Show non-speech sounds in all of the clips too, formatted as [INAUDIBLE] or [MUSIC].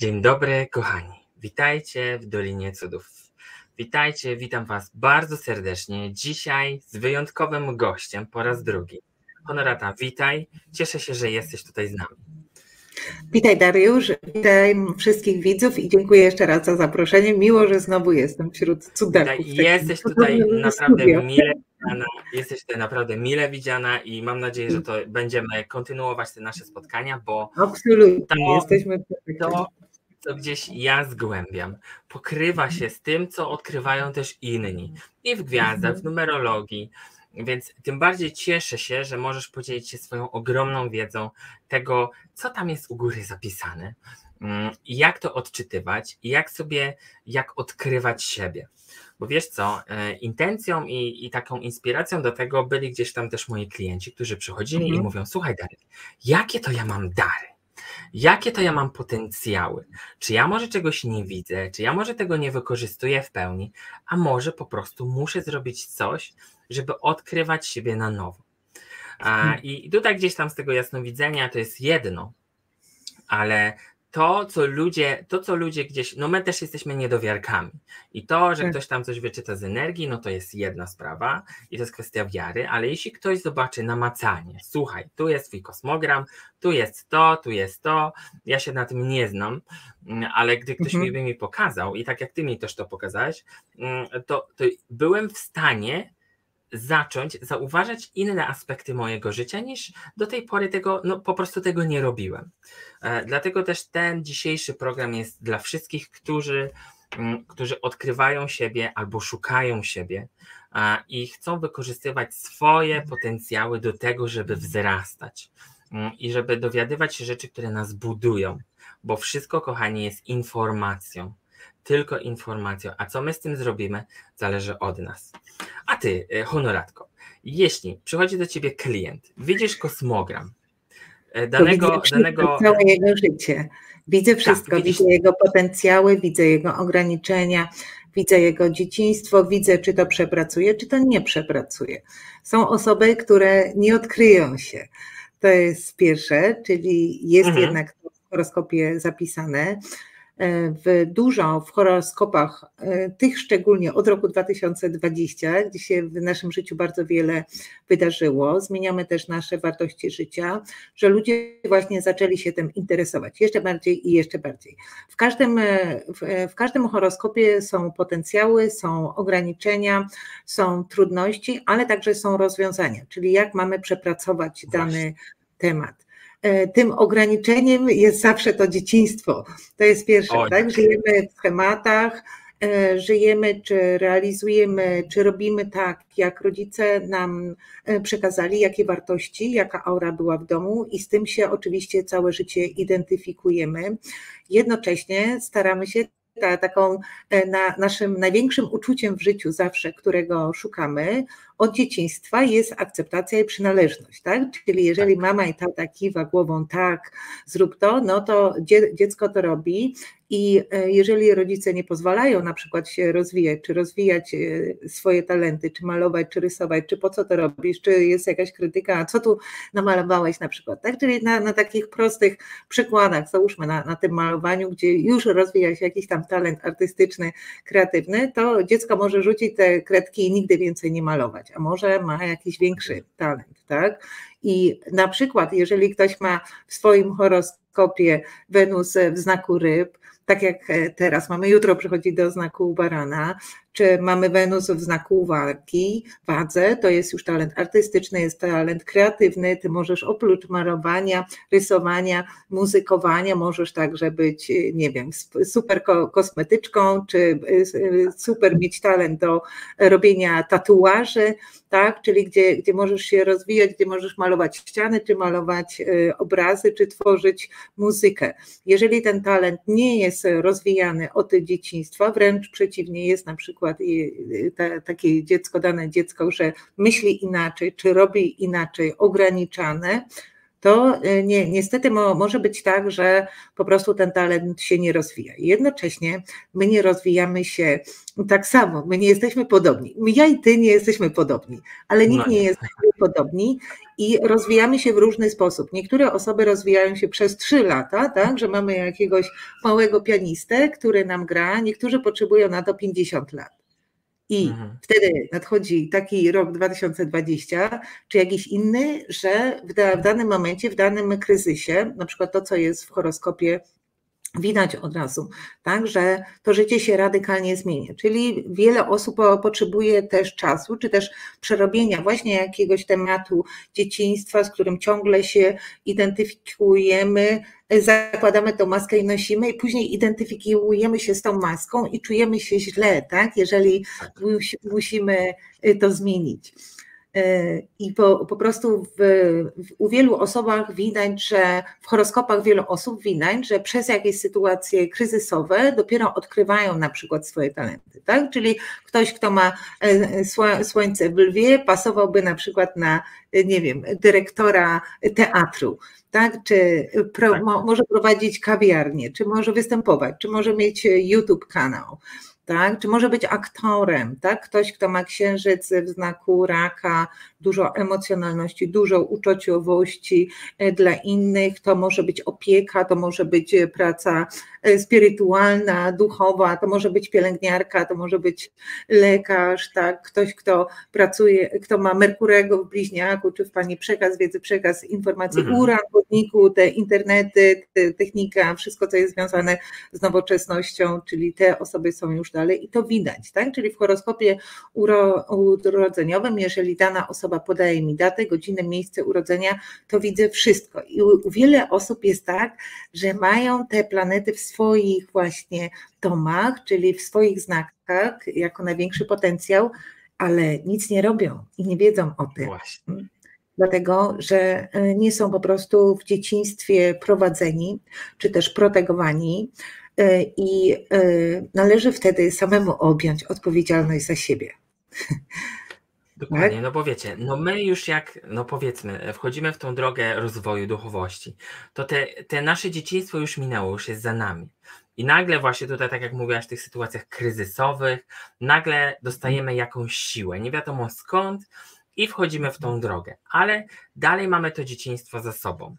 Dzień dobry, kochani. Witajcie w Dolinie Cudów. Witajcie, witam Was bardzo serdecznie. Dzisiaj z wyjątkowym gościem po raz drugi. Honorata, witaj. Cieszę się, że jesteś tutaj z nami. Witaj Dariusz, witaj wszystkich widzów i dziękuję jeszcze raz za zaproszenie. Miło, że znowu jestem wśród cudaków. Jesteś tutaj naprawdę mile widziana, jesteś tutaj naprawdę mile widziana i mam nadzieję, że to będziemy kontynuować te nasze spotkania, bo Absolutnie, to, jesteśmy to, co gdzieś ja zgłębiam, pokrywa się z tym, co odkrywają też inni. I w gwiazdach, w numerologii, więc tym bardziej cieszę się, że możesz podzielić się swoją ogromną wiedzą tego, co tam jest u góry zapisane, mm, jak to odczytywać i jak sobie, jak odkrywać siebie. Bo wiesz co, e, intencją i, i taką inspiracją do tego byli gdzieś tam też moi klienci, którzy przychodzili mhm. i mówią: Słuchaj, Darek, jakie to ja mam dary? Jakie to ja mam potencjały? Czy ja może czegoś nie widzę? Czy ja może tego nie wykorzystuję w pełni? A może po prostu muszę zrobić coś, żeby odkrywać siebie na nowo. Hmm. I tutaj gdzieś tam z tego jasnowidzenia to jest jedno, ale to, co ludzie, to, co ludzie gdzieś, no my też jesteśmy niedowiarkami. I to, że tak. ktoś tam coś wyczyta z energii, no to jest jedna sprawa i to jest kwestia wiary, ale jeśli ktoś zobaczy namacalnie, słuchaj, tu jest twój kosmogram, tu jest to, tu jest to, ja się na tym nie znam, mm, ale gdy ktoś mhm. mi by mi pokazał i tak jak ty mi też to pokazałeś, mm, to, to byłem w stanie zacząć zauważać inne aspekty mojego życia niż do tej pory tego, no po prostu tego nie robiłem. E, dlatego też ten dzisiejszy program jest dla wszystkich, którzy, mm, którzy odkrywają siebie albo szukają siebie i chcą wykorzystywać swoje potencjały do tego, żeby wzrastać mm, i żeby dowiadywać się rzeczy, które nas budują, bo wszystko, kochani, jest informacją tylko informacją. A co my z tym zrobimy, zależy od nas. A ty, e, honoratko, jeśli przychodzi do ciebie klient, widzisz kosmogram e, danego. danego... Całe jego życie. Widzę tak, wszystko, tak, widzę jego potencjały, widzę jego ograniczenia, widzę jego dzieciństwo, widzę, czy to przepracuje, czy to nie przepracuje. Są osoby, które nie odkryją się. To jest pierwsze, czyli jest mhm. jednak w horoskopie zapisane. E, w dużo w horoskopach, e, tych szczególnie od roku 2020, gdzie się w naszym życiu bardzo wiele wydarzyło. Zmieniamy też nasze wartości życia, że ludzie właśnie zaczęli się tym interesować jeszcze bardziej i jeszcze bardziej. W każdym, e, w, w każdym horoskopie są potencjały, są ograniczenia, są trudności, ale także są rozwiązania, czyli jak mamy przepracować dany temat. E, tym ograniczeniem jest zawsze to dzieciństwo. To jest pierwsze, tak? Żyjemy w schematach, e, żyjemy, czy realizujemy, czy robimy tak, jak rodzice nam e, przekazali, jakie wartości, jaka aura była w domu, i z tym się oczywiście całe życie identyfikujemy. Jednocześnie staramy się ta, taką na, naszym największym uczuciem w życiu zawsze, którego szukamy, od dzieciństwa jest akceptacja i przynależność, tak? Czyli jeżeli tak. mama i tata kiwa głową tak, zrób to, no to dziecko to robi i e, jeżeli rodzice nie pozwalają na przykład się rozwijać, czy rozwijać e, swoje talenty, czy malować, czy rysować, czy po co to robisz, czy jest jakaś krytyka, a co tu namalowałeś na przykład, tak? Czyli na, na takich prostych przykładach, załóżmy na, na tym malowaniu, gdzie już rozwija się jakiś tam talent artystyczny, kreatywny, to dziecko może rzucić te kredki i nigdy więcej nie malować a może ma jakiś większy talent, tak? I na przykład, jeżeli ktoś ma w swoim horoskopie Wenus w znaku ryb, tak jak e, teraz mamy, jutro przychodzi do znaku barana, czy mamy Wenus w znaku walki, wadze, to jest już talent artystyczny, jest talent kreatywny, ty możesz oprócz malowania, rysowania, muzykowania, możesz także być, e, nie wiem, super kosmetyczką, czy e, super mieć talent do robienia tatuaży, tak, czyli gdzie, gdzie możesz się rozwijać, gdzie możesz malować ściany, czy malować obrazy, czy tworzyć muzykę. Jeżeli ten talent nie jest rozwijany od dzieciństwa, wręcz przeciwnie, jest na przykład takie dziecko, dane dziecko, że myśli inaczej, czy robi inaczej, ograniczane, to y, nie, niestety mo, może być tak, że po prostu ten talent się nie rozwija. Jednocześnie my nie rozwijamy się tak samo, my nie jesteśmy podobni. Ja i ty nie jesteśmy podobni, ale nikt no nie jest podobni i rozwijamy się w różny sposób. Niektóre osoby rozwijają się przez trzy lata, tak, że mamy jakiegoś małego pianistę, który nam gra, niektórzy potrzebują na to 50 lat. I mhm. wtedy nadchodzi taki rok 2020, czy jakiś inny, że w, da, w danym momencie, w danym kryzysie, na przykład to, co jest w horoskopie widać od razu, tak, że to życie się radykalnie zmienia. Czyli wiele osób potrzebuje też czasu, czy też przerobienia właśnie jakiegoś tematu dzieciństwa, z którym ciągle się identyfikujemy, zakładamy tą maskę i nosimy, i później identyfikujemy się z tą maską i czujemy się źle, tak, jeżeli tak. musimy to zmienić. E, I po, po prostu w, w, u wielu osobach widać, że w horoskopach wielu osób widać, że przez jakieś sytuacje kryzysowe dopiero odkrywają na przykład swoje talenty. Tak? Czyli ktoś, kto ma e, słońce w lwie, pasowałby na przykład na, nie wiem, dyrektora teatru. Tak? Czy pro, tak. Mo, może prowadzić kawiarnię, czy może występować, czy może mieć YouTube kanał tak? Czy może być aktorem, tak? Ktoś, kto ma księżyc w znaku raka, dużo emocjonalności, dużo uczuciowości e, dla innych, to może być opieka, to może być e, praca e, spirytualna, duchowa, to może być pielęgniarka, to może być lekarz, tak? Ktoś, kto pracuje, kto ma Merkurego w bliźniaku, czy w Pani przekaz, wiedzy przekaz, informacji mhm. ura, chodniku, te internety, te technika, wszystko, co jest związane z nowoczesnością, czyli te osoby są już dalej i to widać, tak? Czyli w horoskopie uro, urodzeniowym, jeżeli dana osoba podaje mi datę, godzinę, miejsce urodzenia, to widzę wszystko. I u, u wiele osób jest tak, że mają te planety w swoich właśnie domach, czyli w swoich znakach, jako największy potencjał, ale nic nie robią i nie wiedzą o tym. Właśnie dlatego że e, nie są po prostu w dzieciństwie prowadzeni, czy też protegowani, i e, należy wtedy samemu objąć odpowiedzialność za siebie. Dokładnie, tak? no bo wiecie, no my już jak, no powiedzmy, wchodzimy w tą drogę rozwoju duchowości, to te, te nasze dzieciństwo już minęło, już jest za nami. I nagle właśnie tutaj, tak jak mówiłaś, w tych sytuacjach kryzysowych, nagle dostajemy jakąś siłę, nie wiadomo skąd i wchodzimy w tą drogę, ale dalej mamy to dzieciństwo za sobą.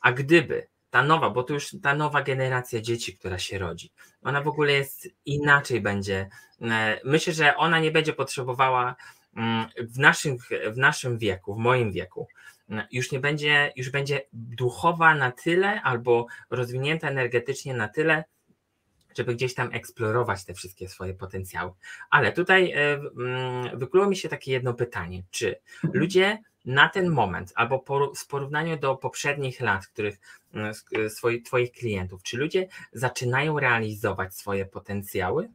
A gdyby ta nowa, bo to już ta nowa generacja dzieci, która się rodzi, ona w ogóle jest inaczej będzie. E, myślę, że ona nie będzie potrzebowała mm, w naszym, w naszym wieku, w moim wieku, mm, już nie będzie, już będzie duchowa na tyle albo rozwinięta energetycznie na tyle, żeby gdzieś tam eksplorować te wszystkie swoje potencjały. Ale tutaj e, mm, wykluło mi się takie jedno pytanie, czy mhm. ludzie na ten moment, albo w porównaniu do poprzednich lat, których mm, swoich, Twoich klientów, czy ludzie zaczynają realizować swoje potencjały?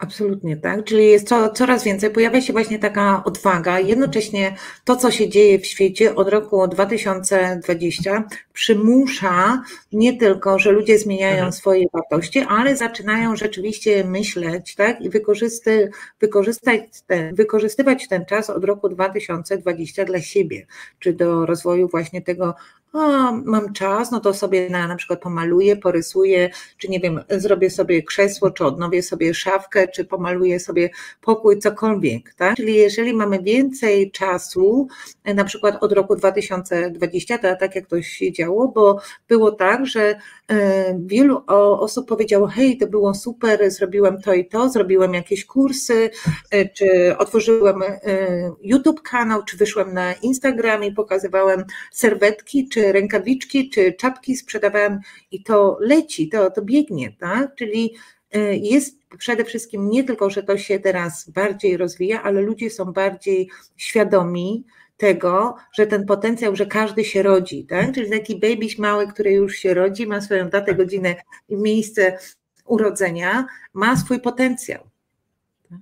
Absolutnie tak, czyli jest co, coraz więcej, pojawia się właśnie taka odwaga. Jednocześnie to, co się dzieje w świecie od roku 2020, przymusza nie tylko, że ludzie zmieniają mhm. swoje wartości, ale zaczynają rzeczywiście myśleć tak, i wykorzysty, wykorzystać ten, wykorzystywać ten czas od roku 2020 dla siebie, czy do rozwoju właśnie tego a, mam czas, no to sobie na, na przykład pomaluję, porysuję, czy nie wiem, zrobię sobie krzesło, czy odnowię sobie szafkę, czy pomaluję sobie pokój, cokolwiek. Tak? Czyli jeżeli mamy więcej czasu, na przykład od roku 2020, to tak jak to się działo, bo było tak, że e, wielu osób powiedziało, hej, to było super, zrobiłem to i to, zrobiłem jakieś kursy, e, czy otworzyłem e, YouTube kanał, czy wyszłem na Instagram i pokazywałem serwetki, czy rękawiczki, czy czapki sprzedawałam i to leci, to, to biegnie, tak? Czyli jest przede wszystkim nie tylko, że to się teraz bardziej rozwija, ale ludzie są bardziej świadomi tego, że ten potencjał, że każdy się rodzi, tak? Czyli taki babyś mały, który już się rodzi, ma swoją datę, godzinę i miejsce urodzenia, ma swój potencjał. Tak?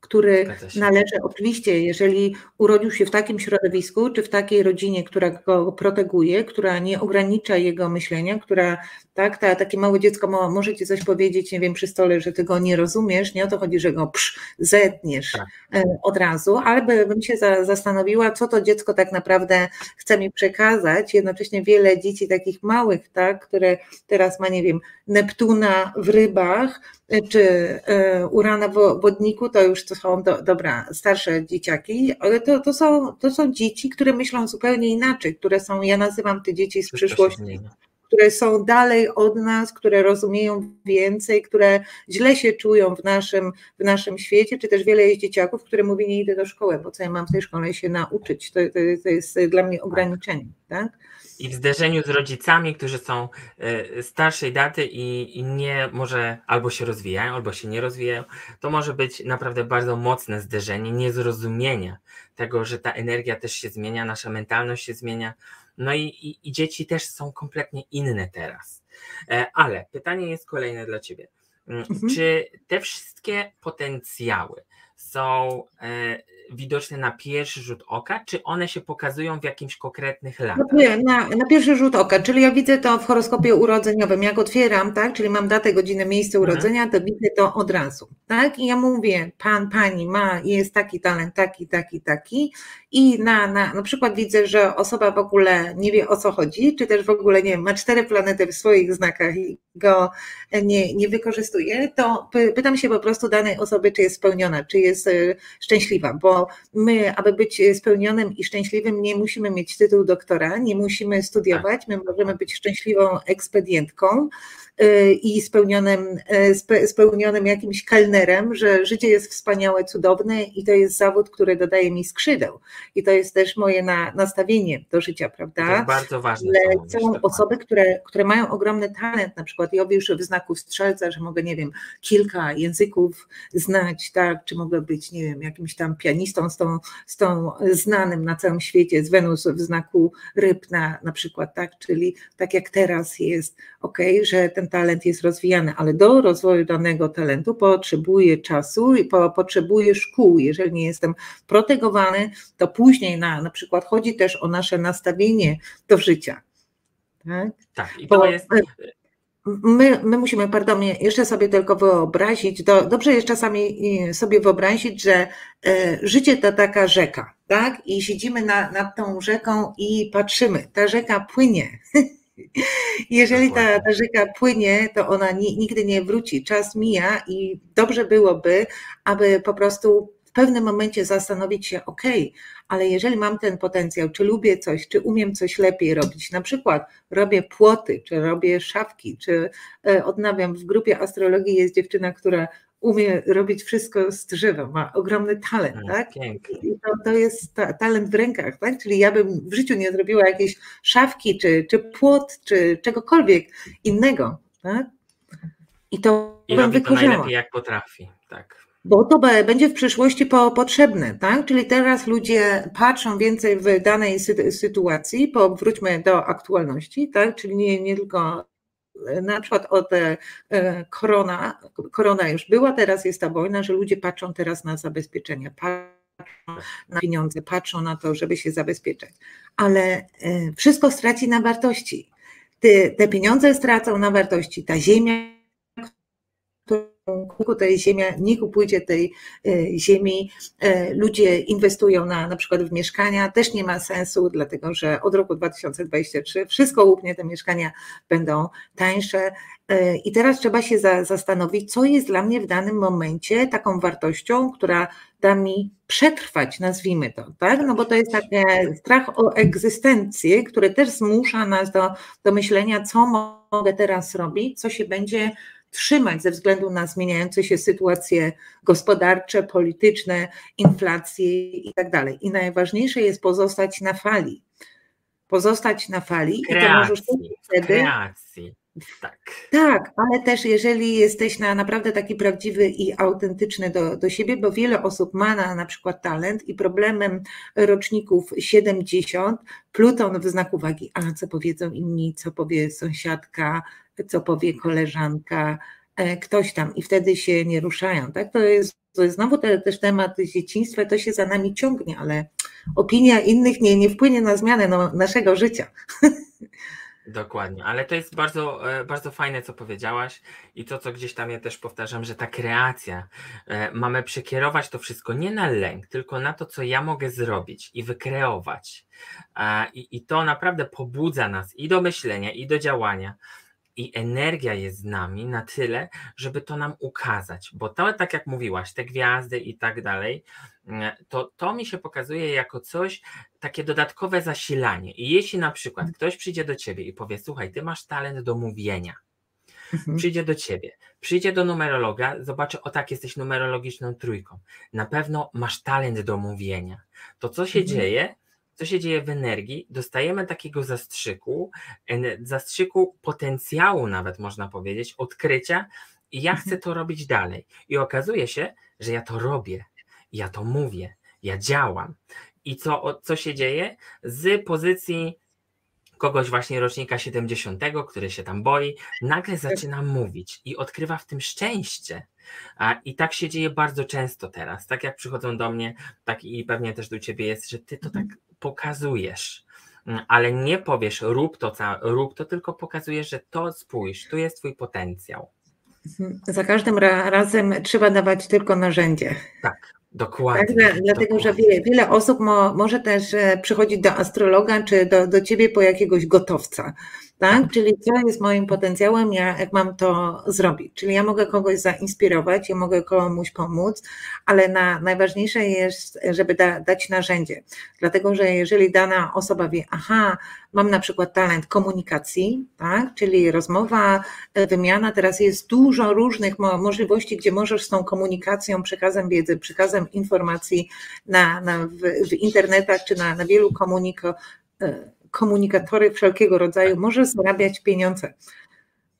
który należy oczywiście, jeżeli urodził się w takim środowisku, czy w takiej rodzinie, która go proteguje, która nie ogranicza jego myślenia, która, tak, ta, takie małe dziecko ma, może ci coś powiedzieć, nie wiem, przy stole, że ty go nie rozumiesz, nie o to chodzi, że go psz, zetniesz tak. E, od razu, ale bym się za, zastanowiła, co to dziecko tak naprawdę chce mi przekazać. Jednocześnie wiele dzieci takich małych, tak, które teraz ma, nie wiem, Neptuna w rybach, czy e, Urana w wodniku, to już to są do, dobra, starsze dzieciaki, ale to, to, są, to są dzieci, które myślą zupełnie inaczej, które są, ja nazywam te dzieci z przyszłości, które są dalej od nas, które rozumieją więcej, które źle się czują w naszym, w naszym świecie, czy też wiele jest dzieciaków, które mówi nie idę do szkoły, bo co ja mam w tej szkole się nauczyć, to, to, to jest dla mnie ograniczenie, tak? i w zderzeniu z rodzicami, którzy są e, starszej daty i, i, nie może albo się rozwijają, albo się nie rozwijają, to może być naprawdę bardzo mocne zderzenie, niezrozumienia tego, że ta energia też się zmienia, nasza mentalność się zmienia. No i, i, i dzieci też są kompletnie inne teraz. E, ale pytanie jest kolejne dla Ciebie. Mm, mhm. Czy te wszystkie potencjały są e, widoczne na pierwszy rzut oka, czy one się pokazują w jakimś konkretnych latach? Nie, na, na pierwszy rzut oka, czyli ja widzę to w horoskopie urodzeniowym. Jak otwieram, tak, czyli mam datę, godzinę, miejsce mhm. urodzenia, to widzę to od razu. Tak? I ja mówię, pan, pani ma, jest taki talent, taki, taki, taki. I na, na, na przykład widzę, że osoba w ogóle nie wie o co chodzi, czy też w ogóle nie ma cztery planety w swoich znakach i go nie, nie wykorzystuje, to pytam się po prostu danej osoby, czy jest spełniona, czy jest e, szczęśliwa, bo my, aby być spełnionym i szczęśliwym, nie musimy mieć tytuł doktora, nie musimy studiować, my możemy być szczęśliwą ekspedientką, i spełnionym, y, spełnionym jakimś kelnerem, że życie jest wspaniałe, cudowne i to jest zawód, który dodaje mi skrzydeł. I to jest też moje na, nastawienie do życia, prawda? To jest bardzo ważne. Ale są osoby, które, które mają ogromny talent, na przykład ja już w znaku strzelca, że mogę, nie wiem, kilka języków znać, tak, czy mogę być, nie wiem, jakimś tam pianistą z tą, z tą znanym na całym świecie, z Wenus w znaku ryb na, na przykład, tak, czyli tak jak teraz jest, ok, że ten talent jest rozwijany, ale do rozwoju danego talentu potrzebuje czasu i po, potrzebuje szkół. Jeżeli nie jestem protegowany, to później na, na przykład chodzi też o nasze nastawienie do życia. Tak, tak i to Bo, jest. My, my musimy, pardon, jeszcze sobie tylko wyobrazić, do, dobrze jest czasami sobie wyobrazić, że e, życie to taka rzeka, tak? I siedzimy na, nad tą rzeką i patrzymy, ta rzeka płynie. [LAUGHS] Jeżeli ta, ta rzeka płynie, to ona nigdy nie wróci. Czas mija i dobrze byłoby, aby po prostu w pewnym momencie zastanowić się, ok, ale jeżeli mam ten potencjał, czy lubię coś, czy umiem coś lepiej robić, na przykład robię płoty, czy robię szafki, czy e, odnawiam, w grupie astrologii jest dziewczyna, która umie robić wszystko z drzewa, ma ogromny talent, mm, tak? I to, to jest ta, talent w rękach, tak? Czyli ja bym w życiu nie zrobiła jakiejś szafki, czy, czy płot, czy czegokolwiek innego, tak? I to I bym to najlepiej jak potrafi, tak. Bo to będzie w przyszłości po, potrzebne, tak? Czyli teraz ludzie patrzą więcej w danej sytuacji, bo wróćmy do aktualności, tak? Czyli nie, nie tylko na przykład od e, korona, korona już była, teraz jest ta wojna, że ludzie patrzą teraz na zabezpieczenia, patrzą na pieniądze, patrzą na to, żeby się zabezpieczać, ale e, wszystko straci na wartości. Te, te pieniądze stracą na wartości, ta ziemia, kółku tej ziemi, nie kupujcie tej e, ziemi. E, ludzie inwestują na, na przykład w mieszkania, też nie ma sensu, dlatego że od roku 2023 wszystko łupnie, te mieszkania będą tańsze. E, I teraz trzeba się za, zastanowić, co jest dla mnie w danym momencie taką wartością, która da mi przetrwać, nazwijmy to, tak? No bo to jest taki strach o egzystencję, który też zmusza nas do, do myślenia, co mogę teraz robić, co się będzie trzymać ze względu na zmieniające się sytuacje gospodarcze, polityczne, inflację i tak dalej. I najważniejsze jest pozostać na fali. Pozostać na fali kreacji, i to możesz wtedy. Kreacji. Tak. tak, ale też jeżeli jesteś na naprawdę taki prawdziwy i autentyczny do, do siebie, bo wiele osób ma na, na przykład talent i problemem roczników 70, Pluton w znaku wagi, a co powiedzą inni, co powie sąsiadka, co powie koleżanka, e, ktoś tam i wtedy się nie ruszają. Tak? To, jest, to jest znowu te, też temat dzieciństwa, to się za nami ciągnie, ale opinia innych nie, nie wpłynie na zmianę no, naszego życia. Dokładnie, ale to jest bardzo, e, bardzo fajne, co powiedziałaś i to, co gdzieś tam ja też powtarzam, że ta kreacja, e, mamy przekierować to wszystko nie na lęk, tylko na to, co ja mogę zrobić i wykreować. I, i to naprawdę pobudza nas i do myślenia, i do działania i energia jest z nami na tyle, żeby to nam ukazać, bo to, tak jak mówiłaś, te gwiazdy i tak dalej, mm, to, to mi się pokazuje jako coś, takie dodatkowe zasilanie. I jeśli na przykład mhm. ktoś przyjdzie do ciebie i powie: Słuchaj, ty masz talent do mówienia, mhm. przyjdzie do ciebie, przyjdzie do numerologa, zobaczy, o tak, jesteś numerologiczną trójką. Na pewno masz talent do mówienia. To, co się mhm. dzieje, co się dzieje w energii, dostajemy takiego zastrzyku, zastrzyku potencjału, nawet można powiedzieć, odkrycia, i ja chcę mhm. to robić dalej. I okazuje się, że ja to robię, ja to mówię, ja działam. I co, co się dzieje? Z pozycji kogoś właśnie rocznika 70, który się tam boi, nagle tak. zaczyna mówić i odkrywa w tym szczęście. I tak się dzieje bardzo często teraz. Tak jak przychodzą do mnie, tak i pewnie też do ciebie jest, że ty to tak mhm pokazujesz, mm, ale nie powiesz rób to, rób to, tylko pokazujesz, że to spójrz, tu jest twój potencjał. Mhm. Za każdym razem trzeba dawać tylko narzędzie. Tak, dokładnie. Tak, dlatego, dokładnie. że wiele, wiele osób mo, może też e, przychodzić do astrologa czy do, do ciebie po jakiegoś gotowca tak? Czyli co jest moim potencjałem, ja, jak mam to zrobić. Czyli ja mogę kogoś zainspirować, ja mogę komuś pomóc, ale na, najważniejsze jest, żeby da, dać narzędzie. Dlatego, że jeżeli dana osoba wie, aha, mam na przykład talent komunikacji, tak? czyli rozmowa, e, wymiana, teraz jest dużo różnych możliwości, gdzie możesz z tą komunikacją, przekazem wiedzy, przekazem informacji na, na, w, w internetach czy na, na wielu komunikach komunikatory wszelkiego rodzaju może zarabiać pieniądze.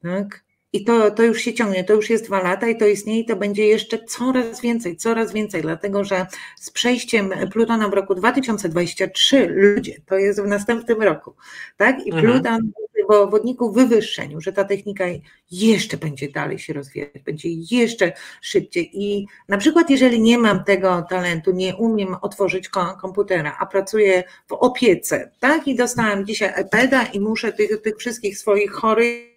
Tak? I to, to już się ciągnie, to już jest dwa lata i to istnieje i to będzie jeszcze coraz więcej, coraz więcej, dlatego że z przejściem Plutona w roku 2023 ludzie, to jest w następnym roku, tak? I mhm. Pluton w wodniku wywyższeniu, że ta technika jeszcze będzie dalej się rozwijać, będzie jeszcze szybciej. I na przykład, jeżeli nie mam tego talentu, nie umiem otworzyć komputera, a pracuję w opiece, tak? I dostałem dzisiaj iPada i muszę tych, tych wszystkich swoich chorych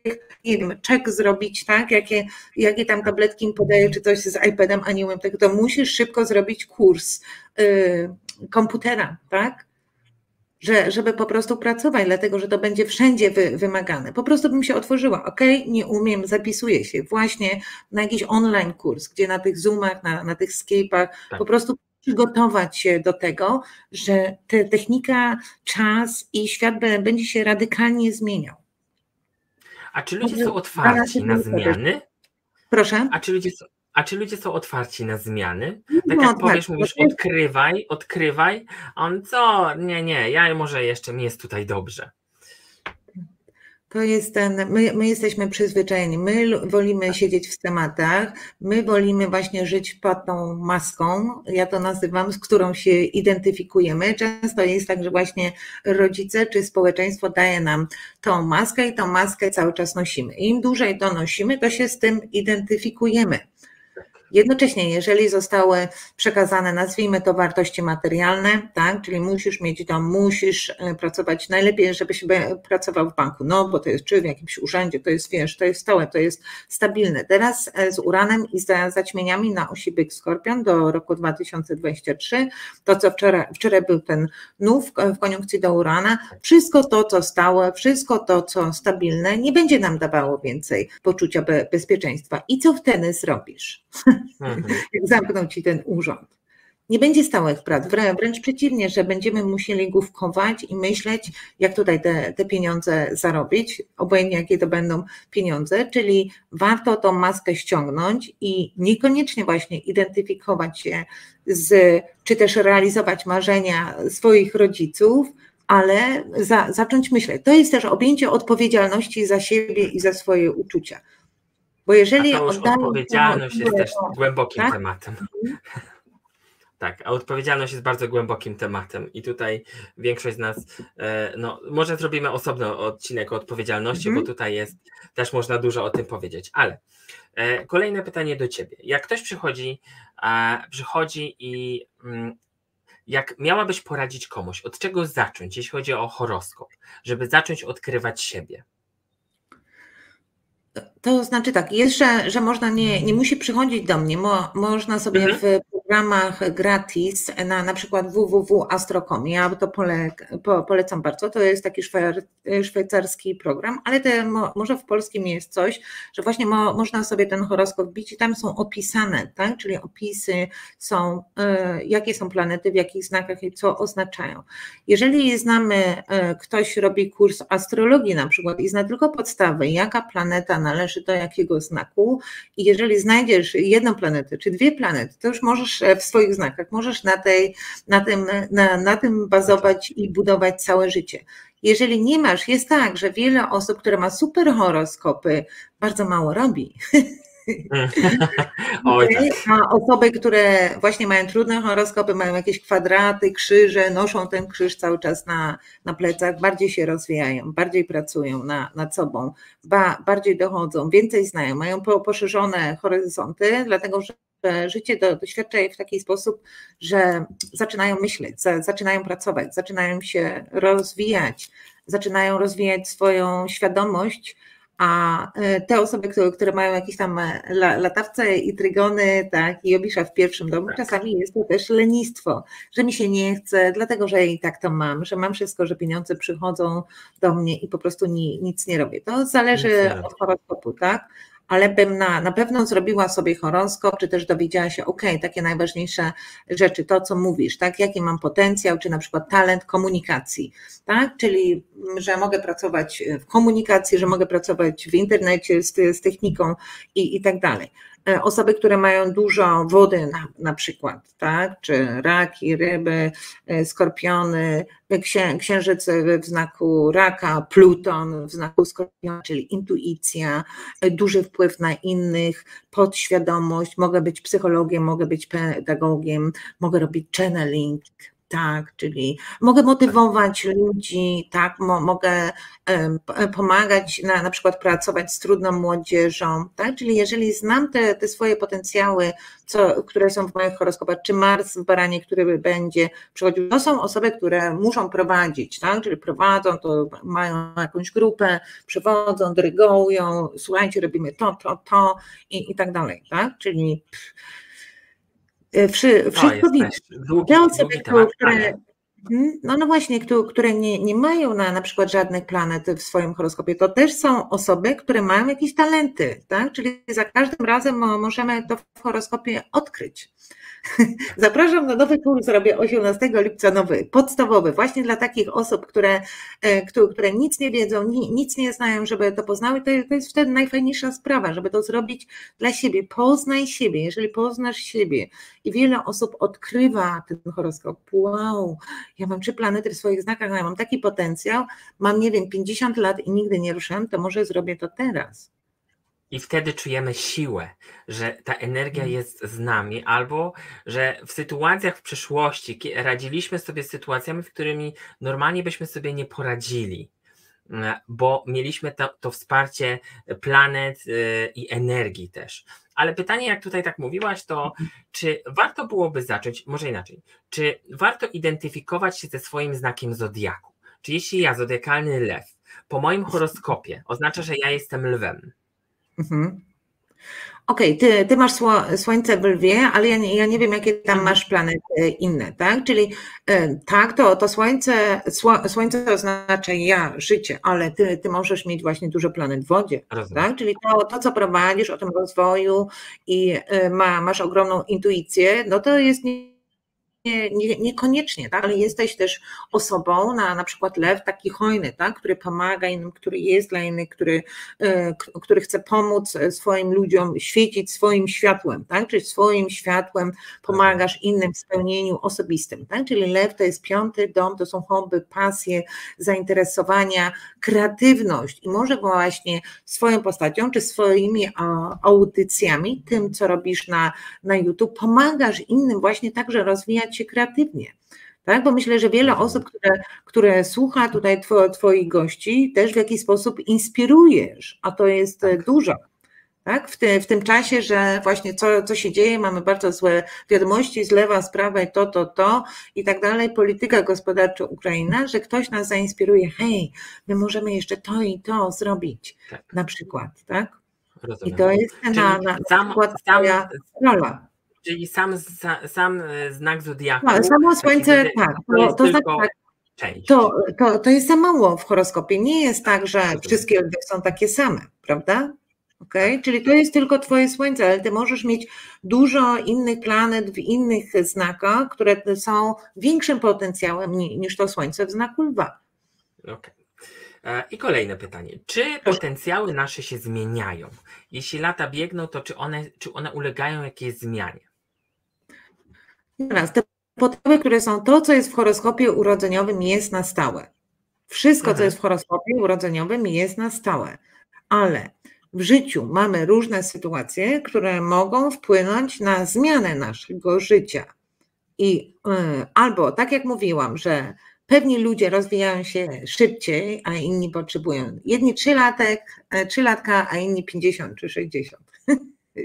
nie wiem, czek zrobić, tak? Jakie, jakie tam tabletki im podaję, czy coś z iPadem, a nie umiem tego, to musisz szybko zrobić kurs yy, komputera, tak? Że, żeby po prostu pracować, dlatego że to będzie wszędzie wy, wymagane. Po prostu bym się otworzyła, ok, nie umiem, zapisuję się właśnie na jakiś online kurs, gdzie na tych Zoomach, na, na tych Skype'ach tak. po prostu przygotować się do tego, że te technika, czas i świat będzie się radykalnie zmieniał. A czy ludzie są otwarci na zmiany? Proszę? A czy ludzie są, a czy ludzie są otwarci na zmiany? Tak no, jak powiesz, tak, mówisz, odkrywaj, odkrywaj, a on co? Nie, nie, ja może jeszcze mi jest tutaj dobrze. To jest ten, my, my jesteśmy przyzwyczajeni, my wolimy siedzieć w tematach, my wolimy właśnie żyć pod tą maską, ja to nazywam, z którą się identyfikujemy. Często jest tak, że właśnie rodzice czy społeczeństwo daje nam tą maskę i tą maskę cały czas nosimy. Im dłużej to nosimy, to się z tym identyfikujemy. Jednocześnie, jeżeli zostały przekazane, nazwijmy to wartości materialne, tak, czyli musisz mieć dom, musisz e, pracować najlepiej, żebyś pracował w banku, no bo to jest czy w jakimś urzędzie, to jest wiesz, to jest stałe, to jest stabilne. Teraz e, z uranem i z zaćmieniami na osi Byk Skorpion do roku 2023, to co wczoraj, wczoraj był ten nów w koniunkcji do urana, wszystko to, co stałe, wszystko to, co stabilne, nie będzie nam dawało więcej poczucia bezpieczeństwa. I co wtedy zrobisz? [LAUGHS] Mhm. [LAUGHS] jak zamkną ci ten urząd. Nie będzie stałych prac, wręcz przeciwnie, że będziemy musieli główkować i myśleć, jak tutaj te, te pieniądze zarobić, obojętnie jakie to będą pieniądze, czyli warto tą maskę ściągnąć i niekoniecznie właśnie identyfikować się z, czy też realizować marzenia swoich rodziców, ale za, zacząć myśleć. To jest też objęcie odpowiedzialności za siebie i za swoje uczucia. Bo jeżeli A to już odpowiedzialność jest też głębokim tak? tematem. [LAUGHS] Tak, a odpowiedzialność jest bardzo głębokim tematem i tutaj większość z nas, e, no może zrobimy osobny odcinek o odpowiedzialności, mm -hmm. bo tutaj jest, też można dużo o tym powiedzieć, ale e, kolejne pytanie do Ciebie. Jak ktoś przychodzi, przychodzi i mm, jak miałabyś poradzić komuś, od czego zacząć, jeśli chodzi o horoskop, żeby zacząć odkrywać siebie? To znaczy tak, jest, że, że można nie, nie musi przychodzić do mnie, Mo, można sobie mhm. w programach gratis na na przykład www.astro.com. Ja to pole, po, polecam bardzo. To jest taki szwajcarski program, ale te, może w polskim jest coś, że właśnie mo, można sobie ten horoskop bić i tam są opisane, tak? czyli opisy są, y, jakie są planety, w jakich znakach i co oznaczają. Jeżeli znamy, y, ktoś robi kurs astrologii na przykład i zna tylko podstawy, jaka planeta należy do jakiego znaku i jeżeli znajdziesz jedną planetę czy dwie planety, to już możesz E, w swoich znakach. Możesz na, tej, na, tym, na, na tym bazować i budować całe życie. Jeżeli nie masz, jest tak, że wiele osób, które ma super horoskopy, bardzo mało robi. [LAUGHS] Tak. A osoby, które właśnie mają trudne horoskopy, mają jakieś kwadraty, krzyże, noszą ten krzyż cały czas na, na plecach, bardziej się rozwijają, bardziej pracują na, nad sobą, ba, bardziej dochodzą, więcej znają, mają poszerzone horyzonty, dlatego że życie do, doświadcza je w taki sposób, że zaczynają myśleć, za, zaczynają pracować, zaczynają się rozwijać, zaczynają rozwijać swoją świadomość, a e, te osoby, które, które mają jakieś tam e, latawce i trygony, tak, i obisza w pierwszym domu, tak. czasami jest to też lenistwo, że mi się nie chce, dlatego że i tak to mam, że mam wszystko, że pieniądze przychodzą do mnie i po prostu ni, nic nie robię. To zależy od horoskopu, tak? Ale bym na, na pewno zrobiła sobie horoskop, czy też dowiedziała się, ok, takie najważniejsze rzeczy, to co mówisz, tak, jaki mam potencjał, czy na przykład talent komunikacji, tak, czyli że mogę pracować w komunikacji, że mogę pracować w internecie z, z techniką i, i tak dalej. E, osoby, które mają dużo wody na, na przykład, tak? czy raki, ryby, e, skorpiony, księ, księżyc w znaku raka, Pluton w znaku skorpiona, czyli intuicja, e, duży wpływ na innych, podświadomość, mogę być psychologiem, mogę być pedagogiem, mogę robić channeling, tak, czyli mogę motywować ludzi, tak, mo, mogę pomagać, na, na przykład pracować z trudną młodzieżą, tak, czyli jeżeli znam te, te swoje potencjały, co, które są w moich horoskopach, czy Mars w Baranie, który będzie przychodził, to są osoby, które muszą prowadzić, tak, czyli prowadzą, to mają jakąś grupę, przewodzą, dyrygują, słuchajcie, robimy to, to, to i, i tak dalej, tak, czyli pff, E, wszystko widać. Te osoby, które, mhm, no, no właśnie, które nie, nie mają na, na przykład żadnych planet w swoim horoskopie, to też są osoby, które mają jakieś talenty, tak? Czyli za każdym razem możemy to w horoskopie odkryć. [LAUGHS] Zapraszam na nowy kurs, zrobię 18 lipca nowy, podstawowy, właśnie dla takich osób, które, e, które nic nie wiedzą, nic nie znają, żeby to poznały, to jest wtedy najfajniejsza sprawa, żeby to zrobić dla siebie. Poznaj siebie, jeżeli poznasz siebie i wiele osób odkrywa ten horoskop, wow, ja mam trzy planety w swoich znakach, ja mam taki potencjał, mam nie wiem, 50 lat i nigdy nie ruszam, to może zrobię to teraz. I wtedy czujemy siłę, że ta energia mm. jest z nami, albo że w sytuacjach w przeszłości radziliśmy sobie z sytuacjami, w którymi normalnie byśmy sobie nie poradzili, mm, bo mieliśmy to, to wsparcie planet y, i energii też. Ale pytanie, jak tutaj tak mówiłaś, to mhm. czy warto byłoby zacząć, może inaczej, czy warto identyfikować się ze swoim znakiem zodiaku? Czy jeśli ja, zodiakalny lew, po moim horoskopie oznacza, że ja jestem lwem, Mhm. Okej, okay, ty, ty masz słońce w lwie, ale ja nie, ja nie wiem, jakie tam mhm. masz planety inne, tak? Czyli e, tak, to, to słońce, słońce oznacza ja, życie, ale ty, ty możesz mieć właśnie dużo planet w wodzie, Rozumiem. tak? Czyli to, to, co prowadzisz o tym rozwoju i e, ma, masz ogromną intuicję, no to jest nie, niekoniecznie, tak? ale jesteś też osobą, na, na przykład lew taki hojny, tak? który pomaga innym, który jest dla innych, który, e, który chce pomóc swoim ludziom świecić swoim światłem, tak? czyli swoim światłem pomagasz innym w spełnieniu osobistym. Tak? Czyli lew to jest piąty dom, to są hobby, pasje, zainteresowania, kreatywność i może właśnie swoją postacią czy swoimi audycjami, tym co robisz na, na YouTube, pomagasz innym właśnie także rozwijać się kreatywnie. Tak? Bo myślę, że wiele mhm. osób, które, które słucha tutaj two, Twoich gości, też w jakiś sposób inspirujesz, a to jest tak. dużo. Tak? W, ty, w tym czasie, że właśnie co, co się dzieje, mamy bardzo złe wiadomości z lewa, z prawa i to, to, to i tak dalej, polityka gospodarcza Ukraina, że ktoś nas zainspiruje, hej, my możemy jeszcze to i to zrobić, tak. na przykład, tak? Rozumiem. I to jest na, na, sam, przykład sam, rola. Czyli sam, sam e, znak zodiaku. No, samo słońce, tak. To, to, to znaczy tak, to, to, to jest za mało w horoskopie. Nie jest tak, że wszystkie są takie same, prawda? Okay? Czyli to jest tylko Twoje słońce, ale Ty możesz mieć dużo innych planet w innych znakach, które są większym potencjałem niż to słońce w znaku lwa. Okay. E, I kolejne pytanie. Czy potencjały nasze się zmieniają? Jeśli lata biegną, to czy one, czy one ulegają jakiejś zmianie? Teraz, te potencjały, które są to, co jest w horoskopie urodzeniowym, jest na stałe. Wszystko, mhm. co jest w horoskopie urodzeniowym, jest na stałe. Ale w życiu mamy różne sytuacje, które mogą wpłynąć na zmianę naszego życia. I y, albo, tak jak mówiłam, że pewni ludzie rozwijają się szybciej, a inni potrzebują jedni 3 latek, 3 e, latka, a inni 50 czy 60. [LAUGHS] [LAUGHS]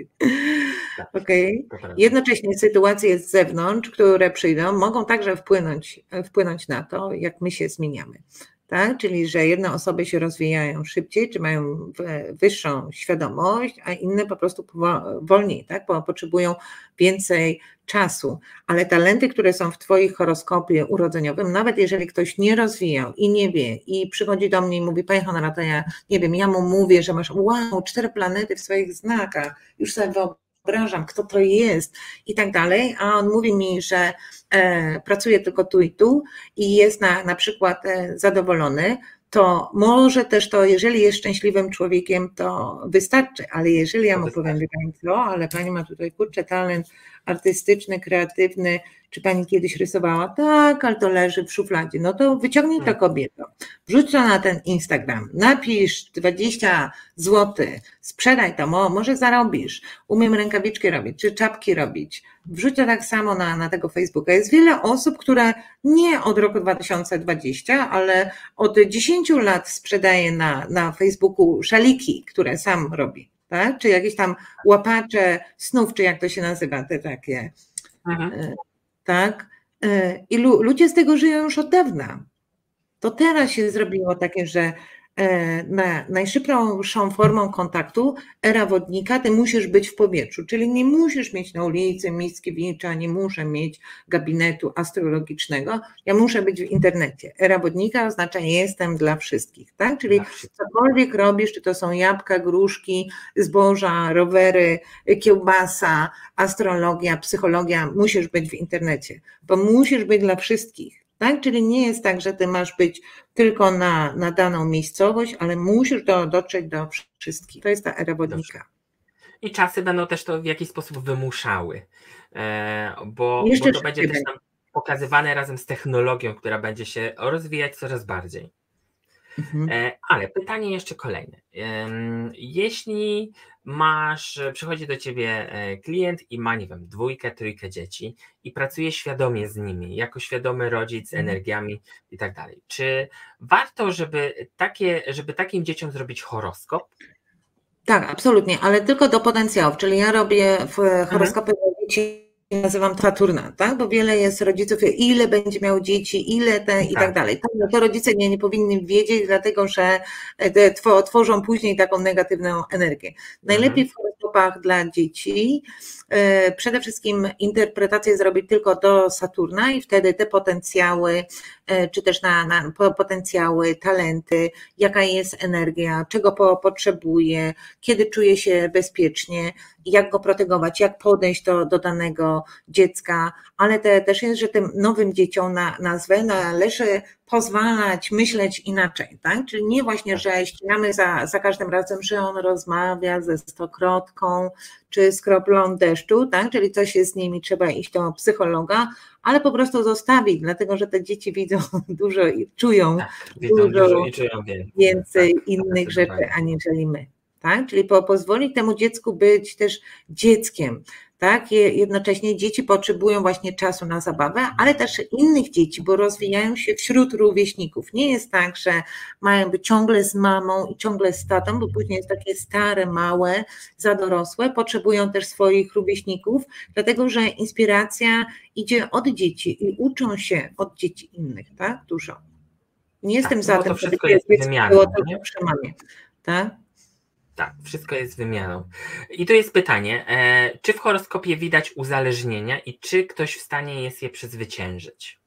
Tak, okay. Jednocześnie sytuacje z zewnątrz, które przyjdą, mogą także wpłynąć, wpłynąć na to, jak my się zmieniamy tak? czyli że jedne osoby się rozwijają szybciej, czy mają wyższą świadomość, a inne po prostu wolniej, tak? bo potrzebują więcej czasu. Ale talenty, które są w Twoim horoskopie urodzeniowym, nawet jeżeli ktoś nie rozwijał i nie wie, i przychodzi do mnie i mówi, Panie Honora, to ja nie wiem, ja mu mówię, że masz wow, cztery planety w swoich znakach, już sobie wyobrażam, kto to jest i tak dalej, a on mówi mi, że e, pracuje tylko tu i tu i jest na, na przykład e, zadowolony, to może też to, jeżeli jest szczęśliwym człowiekiem, to wystarczy, ale jeżeli ja mu powiem, wie Pani co, ale Pani ma tutaj kurczę talent artystyczny, kreatywny, czy pani kiedyś rysowała? Tak, ale to leży w szufladzie. No to wyciągnij to hmm. kobieto, wrzuć to na ten Instagram, napisz 20 zł, sprzedaj to, może zarobisz, umiem rękawiczki robić, czy czapki robić, wrzuć to tak samo na, na tego Facebooka. Jest wiele osób, które nie od roku 2020, ale od 10 lat sprzedaje na, na Facebooku szaliki, które sam robi. Tak? Czy jakieś tam łapacze snów, czy jak to się nazywa, te takie. Aha. E, tak? E, I ludzie z tego żyją już od dawna. To teraz się zrobiło takie, że na najszybszą formą kontaktu era wodnika, ty musisz być w powietrzu, czyli nie musisz mieć na ulicy Mickiewicza, nie muszę mieć gabinetu astrologicznego, ja muszę być w internecie. Era wodnika oznacza jestem dla wszystkich, tak? Czyli cokolwiek robisz, czy to są jabłka, gruszki, zboża, rowery, kiełbasa, astrologia, psychologia, musisz być w internecie, bo musisz być dla wszystkich. Tak? Czyli nie jest tak, że ty masz być tylko na, na daną miejscowość, ale musisz do, dotrzeć do wszystkich. To jest ta era wodnika. I czasy będą też to w jakiś sposób wymuszały, e, bo, bo to będzie też tam pokazywane razem z technologią, która będzie się rozwijać coraz bardziej. Mhm. E, ale pytanie jeszcze kolejne. Jeśli masz, przychodzi do ciebie e, klient i ma, nie wiem, dwójkę, trójkę dzieci i pracuje świadomie z nimi, jako świadomy rodzic z mhm. energiami i tak dalej. Czy warto, żeby, takie, żeby takim dzieciom zrobić horoskop? Tak, absolutnie, ale tylko do potencjałów, czyli ja robię w mhm. horoskopy mhm. dzieci nazywam to Saturna, tak? Bo wiele jest rodziców, ile będzie miał dzieci, ile te i tak, tak dalej. To, to rodzice nie, nie powinni wiedzieć, dlatego że e, tworzą później taką negatywną energię. Najlepiej mhm. Dla dzieci. E, przede wszystkim interpretację zrobić tylko do Saturna i wtedy te potencjały, e, czy też na, na potencjały, talenty, jaka jest energia, czego po, potrzebuje, kiedy czuje się bezpiecznie, jak go protegować, jak podejść do, do danego dziecka, ale te, też jest, że tym nowym dzieciom na nazwę należy pozwalać myśleć inaczej, tak? Czyli nie właśnie, że ścigamy za, za każdym razem, że on rozmawia ze stokrotką czy z kroplą deszczu, tak? Czyli coś jest z nimi, trzeba iść do psychologa, ale po prostu zostawić, dlatego że te dzieci widzą [LAUGHS] dużo i czują tak, dużo, dużo i czują więcej tak, innych rzeczy, aniżeli my. Tak? Czyli po, pozwolić temu dziecku być też dzieckiem tak? Jednocześnie dzieci potrzebują właśnie czasu na zabawę, ale też innych dzieci, bo rozwijają się wśród rówieśników. Nie jest tak, że mają być ciągle z mamą i ciągle z tatą, bo później jest takie stare, małe, za dorosłe, potrzebują też swoich rówieśników, dlatego że inspiracja idzie od dzieci i uczą się od dzieci innych, tak? Dużo. Nie jestem tak, za tym, żeby dziecko było tylko przy mamie. Tak? Tak, wszystko jest wymianą. I tu jest pytanie, e, czy w horoskopie widać uzależnienia i czy ktoś w stanie jest je przezwyciężyć?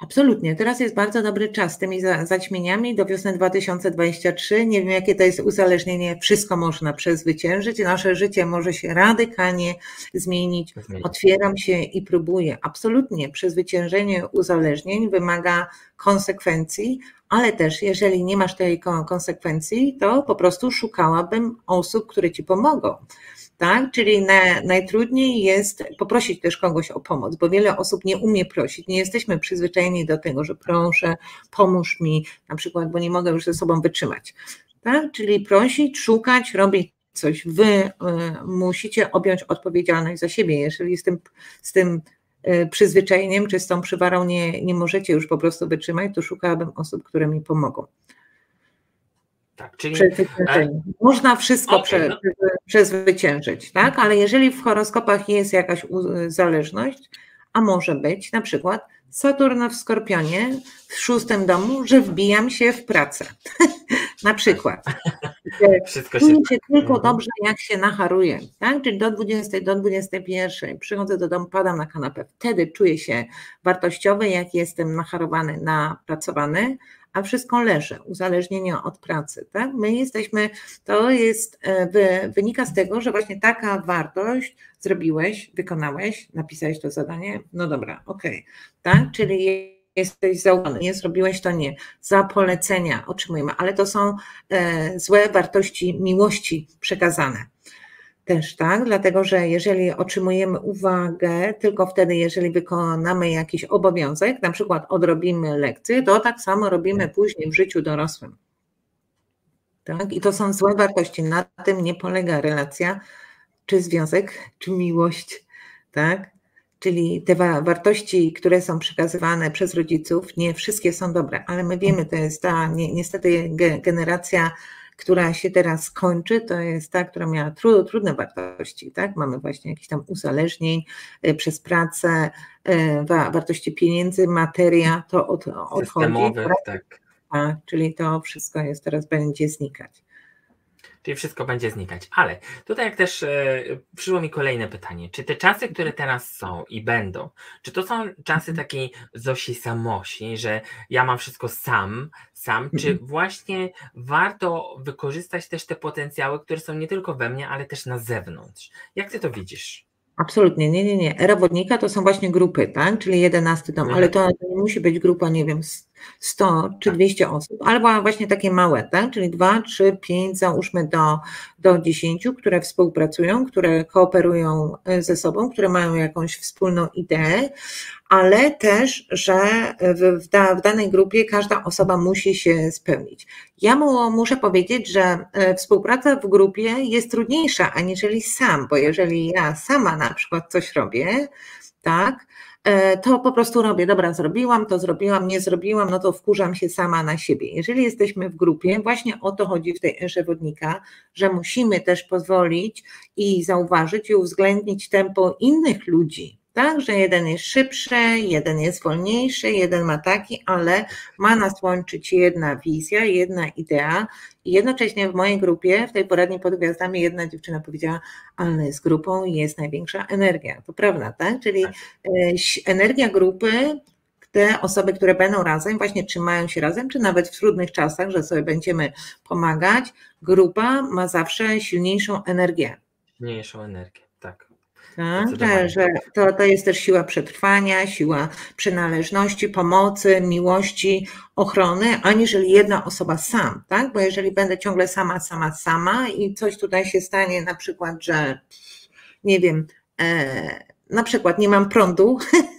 Absolutnie. Teraz jest bardzo dobry czas z tymi zaćmieniami do wiosny 2023. Nie wiem, jakie to jest uzależnienie. Wszystko można przezwyciężyć. Nasze życie może się radykalnie zmienić. Otwieram się i próbuję. Absolutnie. Przezwyciężenie uzależnień wymaga konsekwencji, ale też jeżeli nie masz tej konsekwencji, to po prostu szukałabym osób, które ci pomogą. Tak? Czyli na, najtrudniej jest poprosić też kogoś o pomoc, bo wiele osób nie umie prosić. Nie jesteśmy przyzwyczajeni do tego, że proszę, pomóż mi, na przykład, bo nie mogę już ze sobą wytrzymać. Tak? Czyli prosić, szukać, robić coś. Wy y, musicie objąć odpowiedzialność za siebie. Jeżeli z tym, z tym przyzwyczajeniem czy z tą przywarą nie, nie możecie już po prostu wytrzymać, to szukałabym osób, które mi pomogą. Tak, czyli... Można wszystko okay, prze, no. przezwyciężyć, tak? Ale jeżeli w horoskopach jest jakaś zależność, a może być na przykład Saturn w Skorpionie w szóstym domu, że wbijam się w pracę. [LAUGHS] na przykład. [LAUGHS] Wszystko się... się tylko mhm. dobrze, jak się nacharuję, tak? Czyli do 20, do 21 przychodzę do domu, padam na kanapę. Wtedy czuję się wartościowy, jak jestem nacharowany, napracowany, a wszystko leży, uzależnienie od pracy. Tak? My jesteśmy, to jest, e, wynika z tego, że właśnie taka wartość zrobiłeś, wykonałeś, napisałeś to zadanie, no dobra, okej, okay, tak? Czyli jesteś zaufany, nie zrobiłeś to nie. Za polecenia otrzymujemy, ale to są e, złe wartości miłości przekazane też, tak? Dlatego, że jeżeli otrzymujemy uwagę tylko wtedy, jeżeli wykonamy jakiś obowiązek, na przykład odrobimy lekcję, to tak samo robimy później w życiu dorosłym. Tak? I to są złe wartości. Na tym nie polega relacja, czy związek, czy miłość. Tak? Czyli te wartości, które są przekazywane przez rodziców, nie wszystkie są dobre, ale my wiemy, to jest ta niestety generacja która się teraz kończy, to jest ta, która miała trudne wartości, tak? Mamy właśnie jakieś tam uzależnień y, przez pracę, y, wartości pieniędzy, materia, to od, odchodzi. Tak? tak. czyli to wszystko jest teraz będzie znikać czyli wszystko będzie znikać. Ale tutaj jak też e, przyszło mi kolejne pytanie, czy te czasy, które teraz są i będą, czy to są czasy mhm. takiej Zosi Samosi, że ja mam wszystko sam, sam, czy mhm. właśnie warto wykorzystać też te potencjały, które są nie tylko we mnie, ale też na zewnątrz? Jak ty to widzisz? Absolutnie, nie, nie, nie. Era wodnika to są właśnie grupy, tak? Czyli jedenasty dom, ale to, to nie musi być grupa, nie wiem, 100 czy 200 tak. osób, albo właśnie takie małe, tak? czyli 2, 3, 5, załóżmy do, do 10, które współpracują, które kooperują e, ze sobą, które mają jakąś wspólną ideę, ale też, że w, w, da, w danej grupie każda osoba musi się spełnić. Ja mu, muszę powiedzieć, że e, współpraca w grupie jest trudniejsza aniżeli sam, bo jeżeli ja sama na przykład coś robię, tak, to po prostu robię, dobra, zrobiłam, to zrobiłam, nie zrobiłam, no to wkurzam się sama na siebie. Jeżeli jesteśmy w grupie, właśnie o to chodzi w tej erze wodnika, że musimy też pozwolić i zauważyć i uwzględnić tempo innych ludzi, tak? Że jeden jest szybszy, jeden jest wolniejszy, jeden ma taki, ale ma nas łączyć jedna wizja, jedna idea. I jednocześnie w mojej grupie, w tej poradni pod gwiazdami, jedna dziewczyna powiedziała, ale z grupą jest największa energia. To prawda, tak? Czyli tak. E, energia grupy te osoby, które będą razem, właśnie trzymają się razem, czy nawet w trudnych czasach, że sobie będziemy pomagać, grupa ma zawsze silniejszą energię. Silniejszą energię, tak. Że, że to, to jest też siła przetrwania, siła przynależności, pomocy, miłości, ochrony, aniżeli jedna osoba sam, tak? Bo jeżeli będę ciągle sama, sama, sama i coś tutaj się stanie, na przykład, że nie wiem, e, na przykład nie mam prądu, [LAUGHS]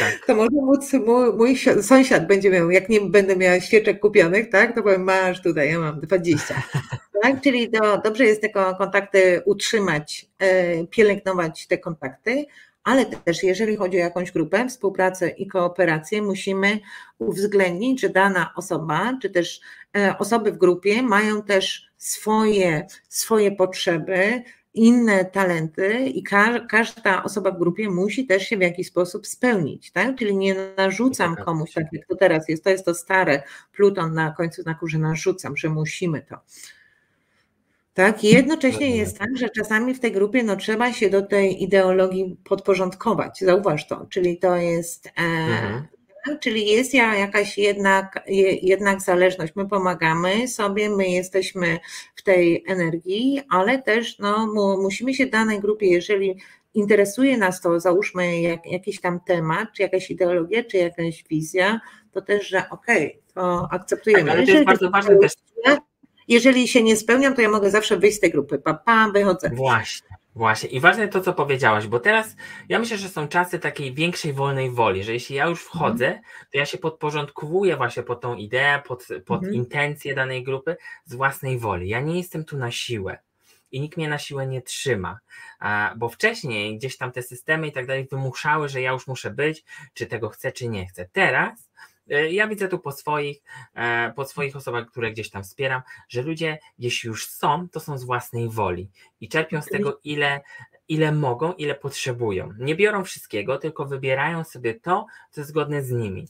tak. to może móc mój, mój, sąsiad będzie miał, jak nie będę miała świeczek kupionych, tak, to powiem, masz tutaj, ja mam 20. [LAUGHS] tak? Czyli do, dobrze jest te kontakty utrzymać, e, pielęgnować te kontakty, ale też jeżeli chodzi o jakąś grupę, współpracę i kooperację, musimy uwzględnić, że dana osoba, czy też e, osoby w grupie mają też swoje, swoje potrzeby, inne talenty i każda osoba w grupie musi też się w jakiś sposób spełnić, tak? Czyli nie narzucam komuś, tak jak to teraz jest, to jest to stare Pluton na końcu znaku, że narzucam, że musimy to. Tak, i jednocześnie jest tak, że czasami w tej grupie no, trzeba się do tej ideologii podporządkować. Zauważ to, czyli to jest e, mhm. Czyli jest jakaś jednak, jednak zależność. My pomagamy sobie, my jesteśmy w tej energii, ale też no, musimy się danej grupie, jeżeli interesuje nas to, załóżmy jak, jakiś tam temat, czy jakaś ideologia, czy jakaś wizja, to też, że okej, okay, to akceptujemy. Tak, ale to jest bardzo ważne też. Jeżeli się nie spełniam, to ja mogę zawsze wyjść z tej grupy. Pa, pa, wychodzę. Właśnie. Właśnie i ważne to, co powiedziałaś, bo teraz ja myślę, że są czasy takiej większej wolnej woli, że jeśli ja już wchodzę, mhm. to ja się podporządkowuję właśnie pod tą ideę, pod, pod mhm. intencje danej grupy z własnej woli. Ja nie jestem tu na siłę i nikt mnie na siłę nie trzyma, bo wcześniej gdzieś tam te systemy i tak dalej wymuszały, że ja już muszę być, czy tego chcę, czy nie chcę. Teraz ja widzę tu po swoich, e, po swoich osobach, które gdzieś tam wspieram, że ludzie, jeśli już są, to są z własnej woli i czerpią z tego, ile, ile mogą, ile potrzebują. Nie biorą wszystkiego, tylko wybierają sobie to, co jest zgodne z nimi.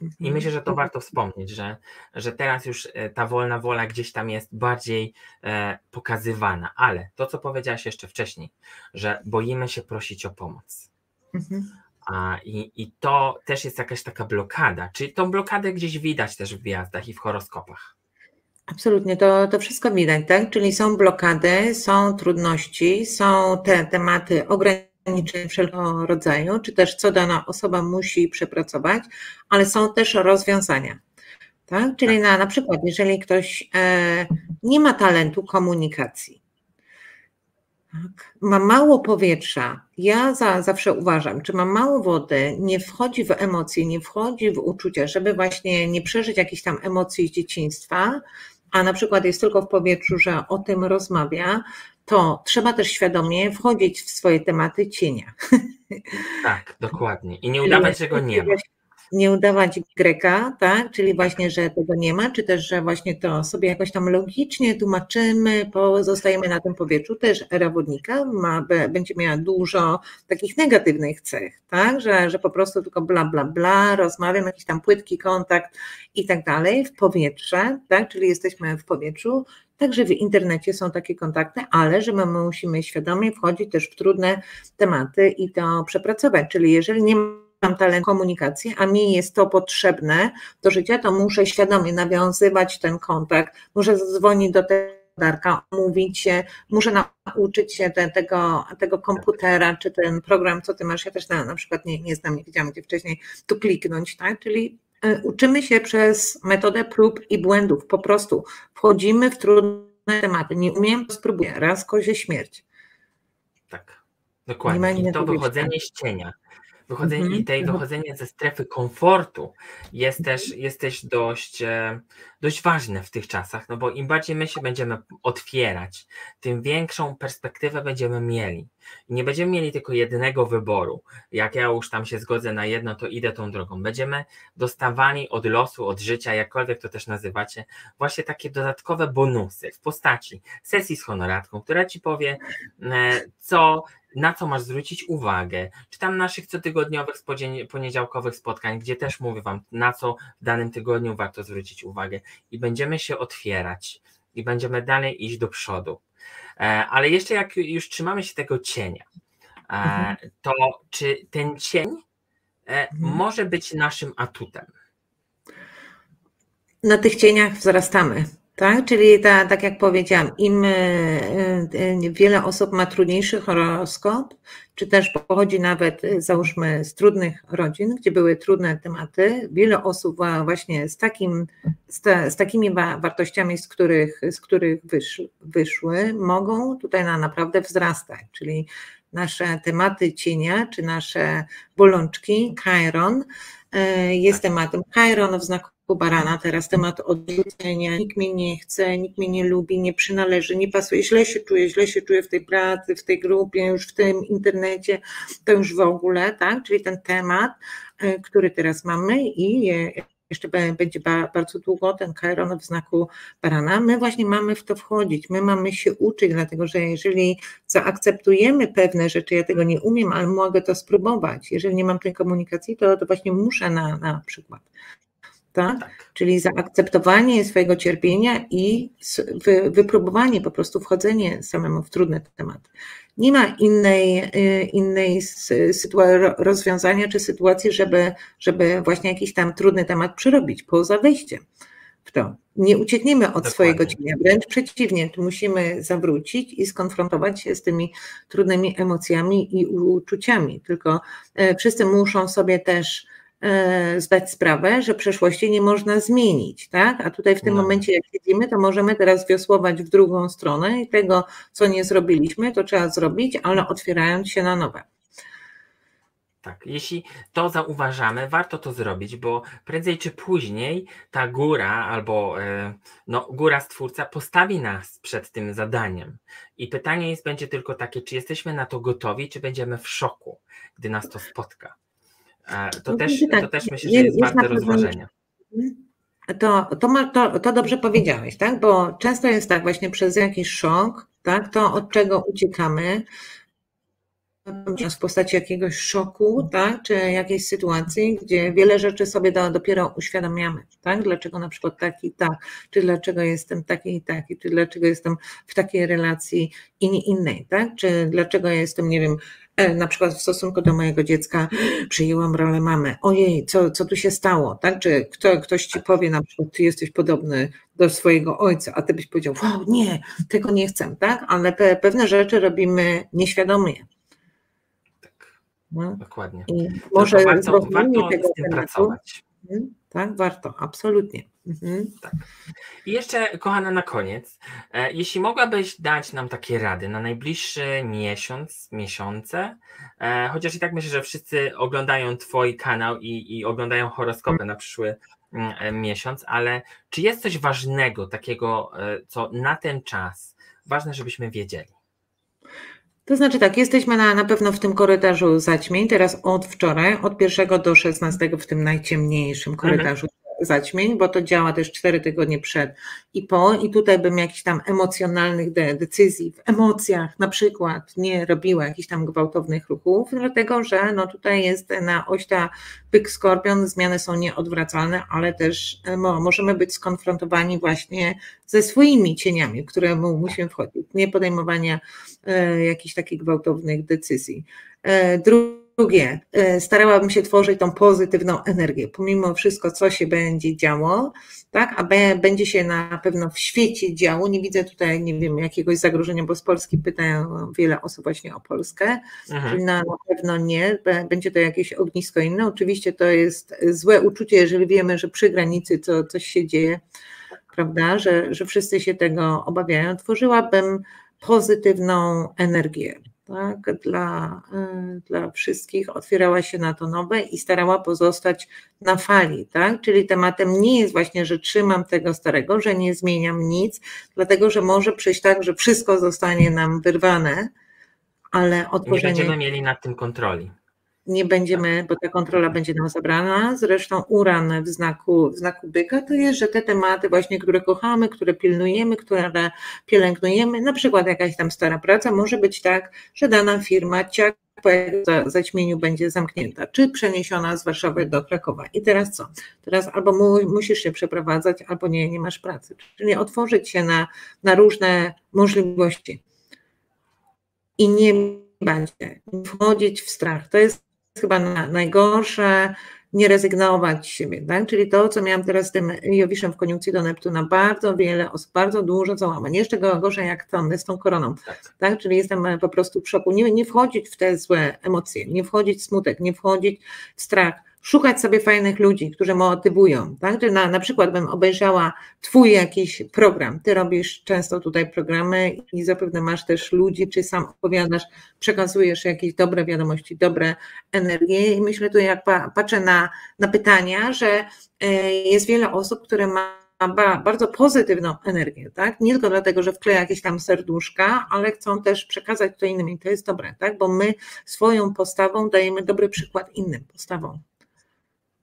I mhm. myślę, że to warto wspomnieć, że, że teraz już e, ta wolna wola gdzieś tam jest bardziej e, pokazywana, ale to, co powiedziałaś jeszcze wcześniej, że boimy się prosić o pomoc. Mhm. A, i, I to też jest jakaś taka blokada. Czy tą blokadę gdzieś widać też w gwiazdach i w horoskopach? Absolutnie, to, to wszystko widać, tak? Czyli są blokady, są trudności, są te tematy ograniczeń wszelkiego rodzaju, czy też co dana osoba musi przepracować, ale są też rozwiązania. Tak? Czyli tak. na, na przykład, jeżeli ktoś e, nie ma talentu komunikacji. Ma mało powietrza. Ja za, zawsze uważam, czy ma mało wody, nie wchodzi w emocje, nie wchodzi w uczucia, żeby właśnie nie przeżyć jakichś tam emocji z dzieciństwa, a na przykład jest tylko w powietrzu, że o tym rozmawia, to trzeba też świadomie wchodzić w swoje tematy cienia. Tak, dokładnie. I nie [LAUGHS] udawać, że go nie ma nie udawać Greka, tak? czyli właśnie, że tego nie ma, czy też, że właśnie to sobie jakoś tam logicznie tłumaczymy, pozostajemy na tym powietrzu. Też era wodnika ma, będzie miała dużo takich negatywnych cech, tak? że, że po prostu tylko bla, bla, bla, rozmawiam, jakiś tam płytki kontakt i tak dalej w powietrze, tak? czyli jesteśmy w powietrzu, Także w internecie są takie kontakty, ale że my musimy świadomie wchodzić też w trudne tematy i to przepracować. Czyli jeżeli nie mam talent komunikacji, a mi jest to potrzebne do życia, to muszę świadomie nawiązywać ten kontakt, muszę zadzwonić do tego Darka, mówić się, muszę nauczyć się te, tego, tego komputera, czy ten program, co ty masz, ja też na, na przykład nie, nie znam, nie wiedziałam gdzie wcześniej, tu kliknąć, tak, czyli e, uczymy się przez metodę prób i błędów, po prostu wchodzimy w trudne tematy, nie umiem, spróbuję, raz kozie śmierć. Tak, dokładnie, i to wychodzenie z cienia, Wychodzenie mhm. i tej mhm. wychodzenie ze strefy komfortu jest też, jest też dość, e, dość ważne w tych czasach, no bo im bardziej my się będziemy otwierać, tym większą perspektywę będziemy mieli. nie będziemy mieli tylko jednego wyboru. Jak ja już tam się zgodzę na jedno, to idę tą drogą. Będziemy dostawani od losu, od życia, jakkolwiek to też nazywacie, właśnie takie dodatkowe bonusy w postaci sesji z honoratką, która ci powie, e, co na co masz zwrócić uwagę. Czy tam naszych cotygodniowych, poniedziałkowych spotkań, gdzie też mówię Wam, na co w danym tygodniu warto zwrócić uwagę. I będziemy się otwierać i będziemy dalej iść do przodu. E, ale jeszcze jak już trzymamy się tego cienia, e, mhm. to czy ten cień e, mhm. może być naszym atutem? Na tych cieniach wzrastamy. Tak, czyli ta, tak jak powiedziałam, im wiele osób ma trudniejszy horoskop, czy też pochodzi nawet, załóżmy, z trudnych rodzin, gdzie były trudne tematy, wiele osób właśnie z, takim, z, ta, z takimi wartościami, z których, z których wyszły, wyszły, mogą tutaj na naprawdę wzrastać, czyli nasze tematy cienia, czy nasze bolączki, Chiron, jest tematem. Chiron w znaku barana, teraz temat odrzucenia, nikt mnie nie chce, nikt mnie nie lubi, nie przynależy, nie pasuje, źle się czuję, źle się czuję w tej pracy, w tej grupie, już w tym internecie, to już w ogóle, tak, czyli ten temat, e, który teraz mamy i jeszcze będzie bardzo długo ten Chiron w znaku barana. My właśnie mamy w to wchodzić, my mamy się uczyć, dlatego że jeżeli zaakceptujemy pewne rzeczy, ja tego nie umiem, ale mogę to spróbować. Jeżeli nie mam tej komunikacji, to, to właśnie muszę na, na przykład tak? tak? Czyli zaakceptowanie swojego cierpienia i wypróbowanie, po prostu wchodzenie samemu w trudne tematy. Nie ma innej, y, innej rozwiązania czy sytuacji, żeby, żeby właśnie jakiś tam trudny temat przerobić poza wejściem w to. Nie uciekniemy od Dokładnie. swojego cienia, wręcz przeciwnie, tu musimy zawrócić i skonfrontować się z tymi trudnymi emocjami i uczuciami. Tylko e, wszyscy muszą sobie też zdać sprawę, że przeszłości nie można zmienić, tak? A tutaj w tym no. momencie, jak siedzimy, to możemy teraz wiosłować w drugą stronę i tego, co nie zrobiliśmy, to trzeba zrobić, ale otwierając się na nowe. Tak, jeśli to zauważamy, warto to zrobić, bo prędzej czy później ta góra albo e, no, góra stwórca postawi nas przed tym zadaniem. I pytanie jest, będzie tylko takie, czy jesteśmy na to gotowi, czy będziemy w szoku, gdy nas to spotka. To no, też, tak, to też myślę, że jest, jest warte rozważenia. To, to, ma, to, to dobrze powiedziałeś, tak? Bo często jest tak, właśnie przez jakiś szok, tak? To od czego uciekamy, w postaci jakiegoś szoku, tak, czy jakiejś sytuacji, gdzie wiele rzeczy sobie do, dopiero uświadamiamy, tak, dlaczego na przykład taki i tak, czy dlaczego jestem taki i taki, czy dlaczego jestem w takiej relacji i nie innej, tak, czy dlaczego jestem, nie wiem, e, na przykład w stosunku do mojego dziecka przyjęłam rolę mamy. Ojej, co, co tu się stało? Tak? Czy kto, ktoś ci powie na przykład, ty jesteś podobny do swojego ojca, a ty byś powiedział, wow, nie, tego nie chcę, tak? Ale pe, pewne rzeczy robimy nieświadomie. No. Dokładnie. I może warto, warto tego z tym tematu, pracować. Mhm. Tak, warto, absolutnie. Mhm. Tak. I jeszcze, kochana, na koniec, e, jeśli mogłabyś dać nam takie rady na najbliższy miesiąc, miesiące, e, chociaż i tak myślę, że wszyscy oglądają Twój kanał i, i oglądają horoskopy na przyszły mm, e, miesiąc, ale czy jest coś ważnego, takiego, co na ten czas ważne, żebyśmy wiedzieli? To znaczy tak, jesteśmy na, na pewno w tym korytarzu zaćmień, teraz od wczoraj, od 1 do 16 w tym najciemniejszym mhm. korytarzu zaćmień, bo to działa też 4 tygodnie przed i po i tutaj bym jakichś tam emocjonalnych de decyzji, w emocjach na przykład nie robiła jakichś tam gwałtownych ruchów, dlatego że no tutaj jest na oś ta skorpion, zmiany są nieodwracalne, ale też e, możemy być skonfrontowani właśnie ze swoimi cieniami, które musimy wchodzić, nie podejmowania e, jakichś takich gwałtownych decyzji. E, drugie, e, starałabym się tworzyć tą pozytywną energię, pomimo wszystko, co się będzie działo, tak, a będzie się na pewno w świecie działo. Nie widzę tutaj, nie wiem, jakiegoś zagrożenia, bo z Polski pytają wiele osób właśnie o Polskę, Aha. czyli na, na pewno nie. Będzie to jakieś ognisko inne. Oczywiście to jest złe uczucie, jeżeli wiemy, że przy granicy co, coś się dzieje, prawda, że, że wszyscy się tego obawiają. Tworzyłabym pozytywną energię tak, dla, y, dla wszystkich, otwierała się na to nowe i starała pozostać na fali, tak? Czyli tematem nie jest właśnie, że trzymam tego starego, że nie zmieniam nic, dlatego że może przyjść tak, że wszystko zostanie nam wyrwane, ale otworzenie... Nie będziemy mieli nad tym kontroli. Nie będziemy, bo ta kontrola będzie nam zabrana. Zresztą uran w znaku, w znaku byka to jest, że te tematy właśnie, które kochamy, które pilnujemy, które pielęgnujemy, na przykład jakaś tam stara praca, może być tak, że dana firma ciak po zaćmieniu będzie zamknięta, czy przeniesiona z Warszawy do Krakowa. I teraz co? Teraz albo mu, musisz się przeprowadzać, albo nie, nie masz pracy. Czyli otworzyć się na, na różne możliwości. I nie będzie wchodzić w strach. To jest chyba najgorsze, nie rezygnować z siebie, tak? Czyli to, co miałam teraz z tym Jowiszem w koniunkcji do Neptuna, bardzo wiele osób, bardzo dużo załamań, jeszcze gorzej jak to z tą koroną, tak. tak? Czyli jestem po prostu w szoku, nie, nie wchodzić w te złe emocje, nie wchodzić w smutek, nie wchodzić w strach, szukać sobie fajnych ludzi, którzy motywują. Tak? Czy na, na przykład bym obejrzała Twój jakiś program. Ty robisz często tutaj programy i zapewne masz też ludzi, czy sam opowiadasz, przekazujesz jakieś dobre wiadomości, dobre energie. I myślę tu, jak patrzę na, na pytania, że e, jest wiele osób, które ma bardzo pozytywną energię, tak? Nie tylko dlatego, że wkleja jakieś tam serduszka, ale chcą też przekazać to innym i to jest dobre, tak? Bo my swoją postawą dajemy dobry przykład innym postawą.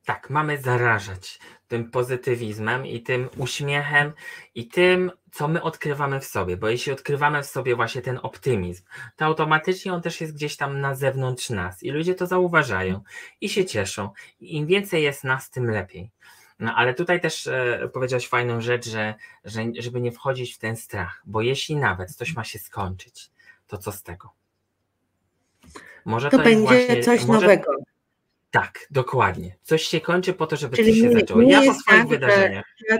Tak, mamy zarażać tym pozytywizmem i tym uśmiechem i tym, co my odkrywamy w sobie, bo jeśli odkrywamy w sobie właśnie ten optymizm, to automatycznie on też jest gdzieś tam na zewnątrz nas i ludzie to zauważają i się cieszą. I Im więcej jest nas, tym lepiej. No ale tutaj też e, powiedziałeś fajną rzecz, że, że żeby nie wchodzić w ten strach, bo jeśli nawet coś ma się skończyć, to co z tego? Może to, to będzie właśnie, coś może, nowego. Tak, dokładnie. Coś się kończy po to, żeby czyli coś się nie, zaczęło. Nie ja po swoich tak, wydarzeniach. Że,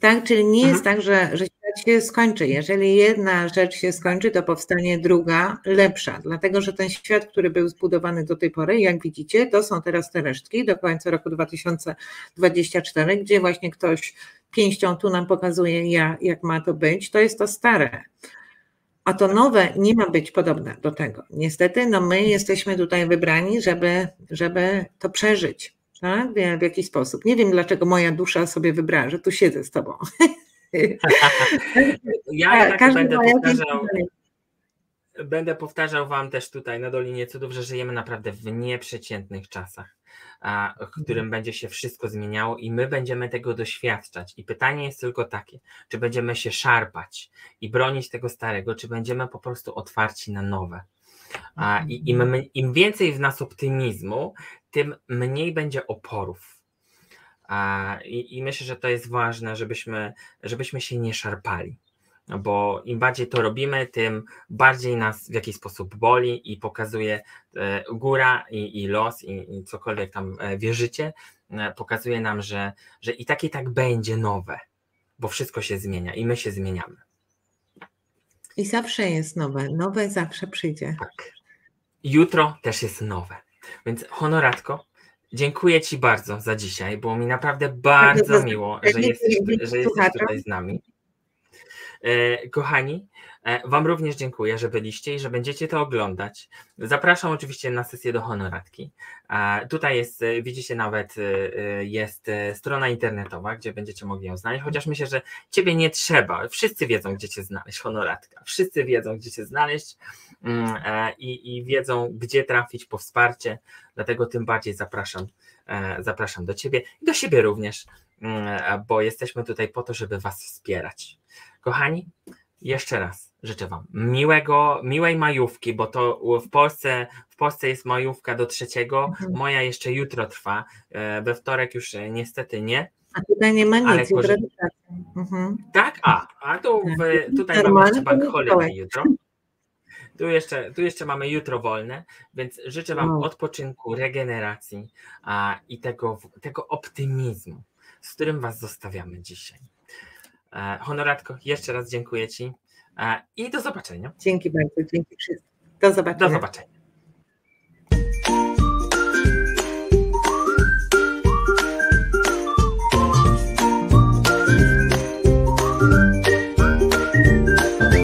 tak, czyli nie mhm. jest tak, że, że świat się skończy. Jeżeli jedna rzecz się skończy, to powstanie druga, lepsza. Dlatego, że ten świat, który był zbudowany do tej pory, jak widzicie, to są teraz te resztki do końca roku 2024, gdzie właśnie ktoś pięścią tu nam pokazuje, jak, jak ma to być. To jest to stare. A to nowe nie ma być podobne do tego. Niestety, no my jesteśmy tutaj wybrani, żeby, żeby to przeżyć tak? w, w jakiś sposób. Nie wiem, dlaczego moja dusza sobie wybrała, że tu siedzę z tobą. [LAUGHS] ja tak będę powtarzał, będę powtarzał Wam też tutaj na Dolinie Cudów, że żyjemy naprawdę w nieprzeciętnych czasach w którym będzie się wszystko zmieniało i my będziemy tego doświadczać. I pytanie jest tylko takie, czy będziemy się szarpać i bronić tego starego, czy będziemy po prostu otwarci na nowe. I im, im więcej w nas optymizmu, tym mniej będzie oporów. I, I myślę, że to jest ważne, żebyśmy, żebyśmy się nie szarpali bo im bardziej to robimy, tym bardziej nas w jakiś sposób boli i pokazuje e, góra i, i los i, i cokolwiek tam e, wierzycie, e, pokazuje nam, że, że i tak i tak będzie nowe, bo wszystko się zmienia i my się zmieniamy. I zawsze jest nowe, nowe zawsze przyjdzie. Tak. Jutro też jest nowe. Więc honoratko, dziękuję Ci bardzo za dzisiaj. Było mi naprawdę bardzo miło, że jesteś, że jesteś tutaj z nami. E, kochani, e, Wam również dziękuję, że byliście i że będziecie to oglądać. Zapraszam oczywiście na sesję do honoratki. E, tutaj jest, widzicie nawet, jest strona internetowa, gdzie będziecie mogli ją znaleźć, chociaż myślę, że Ciebie nie trzeba. Wszyscy wiedzą, gdzie Cię znaleźć, honoratka. Wszyscy wiedzą, gdzie Cię znaleźć mm, i, i wiedzą, gdzie trafić po wsparcie, dlatego tym bardziej zapraszam, zapraszam do Ciebie i do siebie również, bo jesteśmy tutaj po to, żeby Was wspierać. Kochani, jeszcze raz życzę Wam miłego, miłej majówki, bo to w Polsce, w Polsce jest majówka do trzeciego, mhm. moja jeszcze jutro trwa, e, we wtorek już e, niestety nie. A tutaj nie ma nic, jutro mhm. Tak? A, a tu w, tak. tutaj mamy jeszcze bank holiday jutro. Tu jeszcze, tu jeszcze mamy jutro wolne, więc życzę Wam wow. odpoczynku, regeneracji a, i tego, tego optymizmu, z którym Was zostawiamy dzisiaj. E, honoratko, jeszcze raz dziękuję Ci e, i do zobaczenia. Dzięki bardzo, dzięki wszystkim. Do zobaczenia. Do zobaczenia.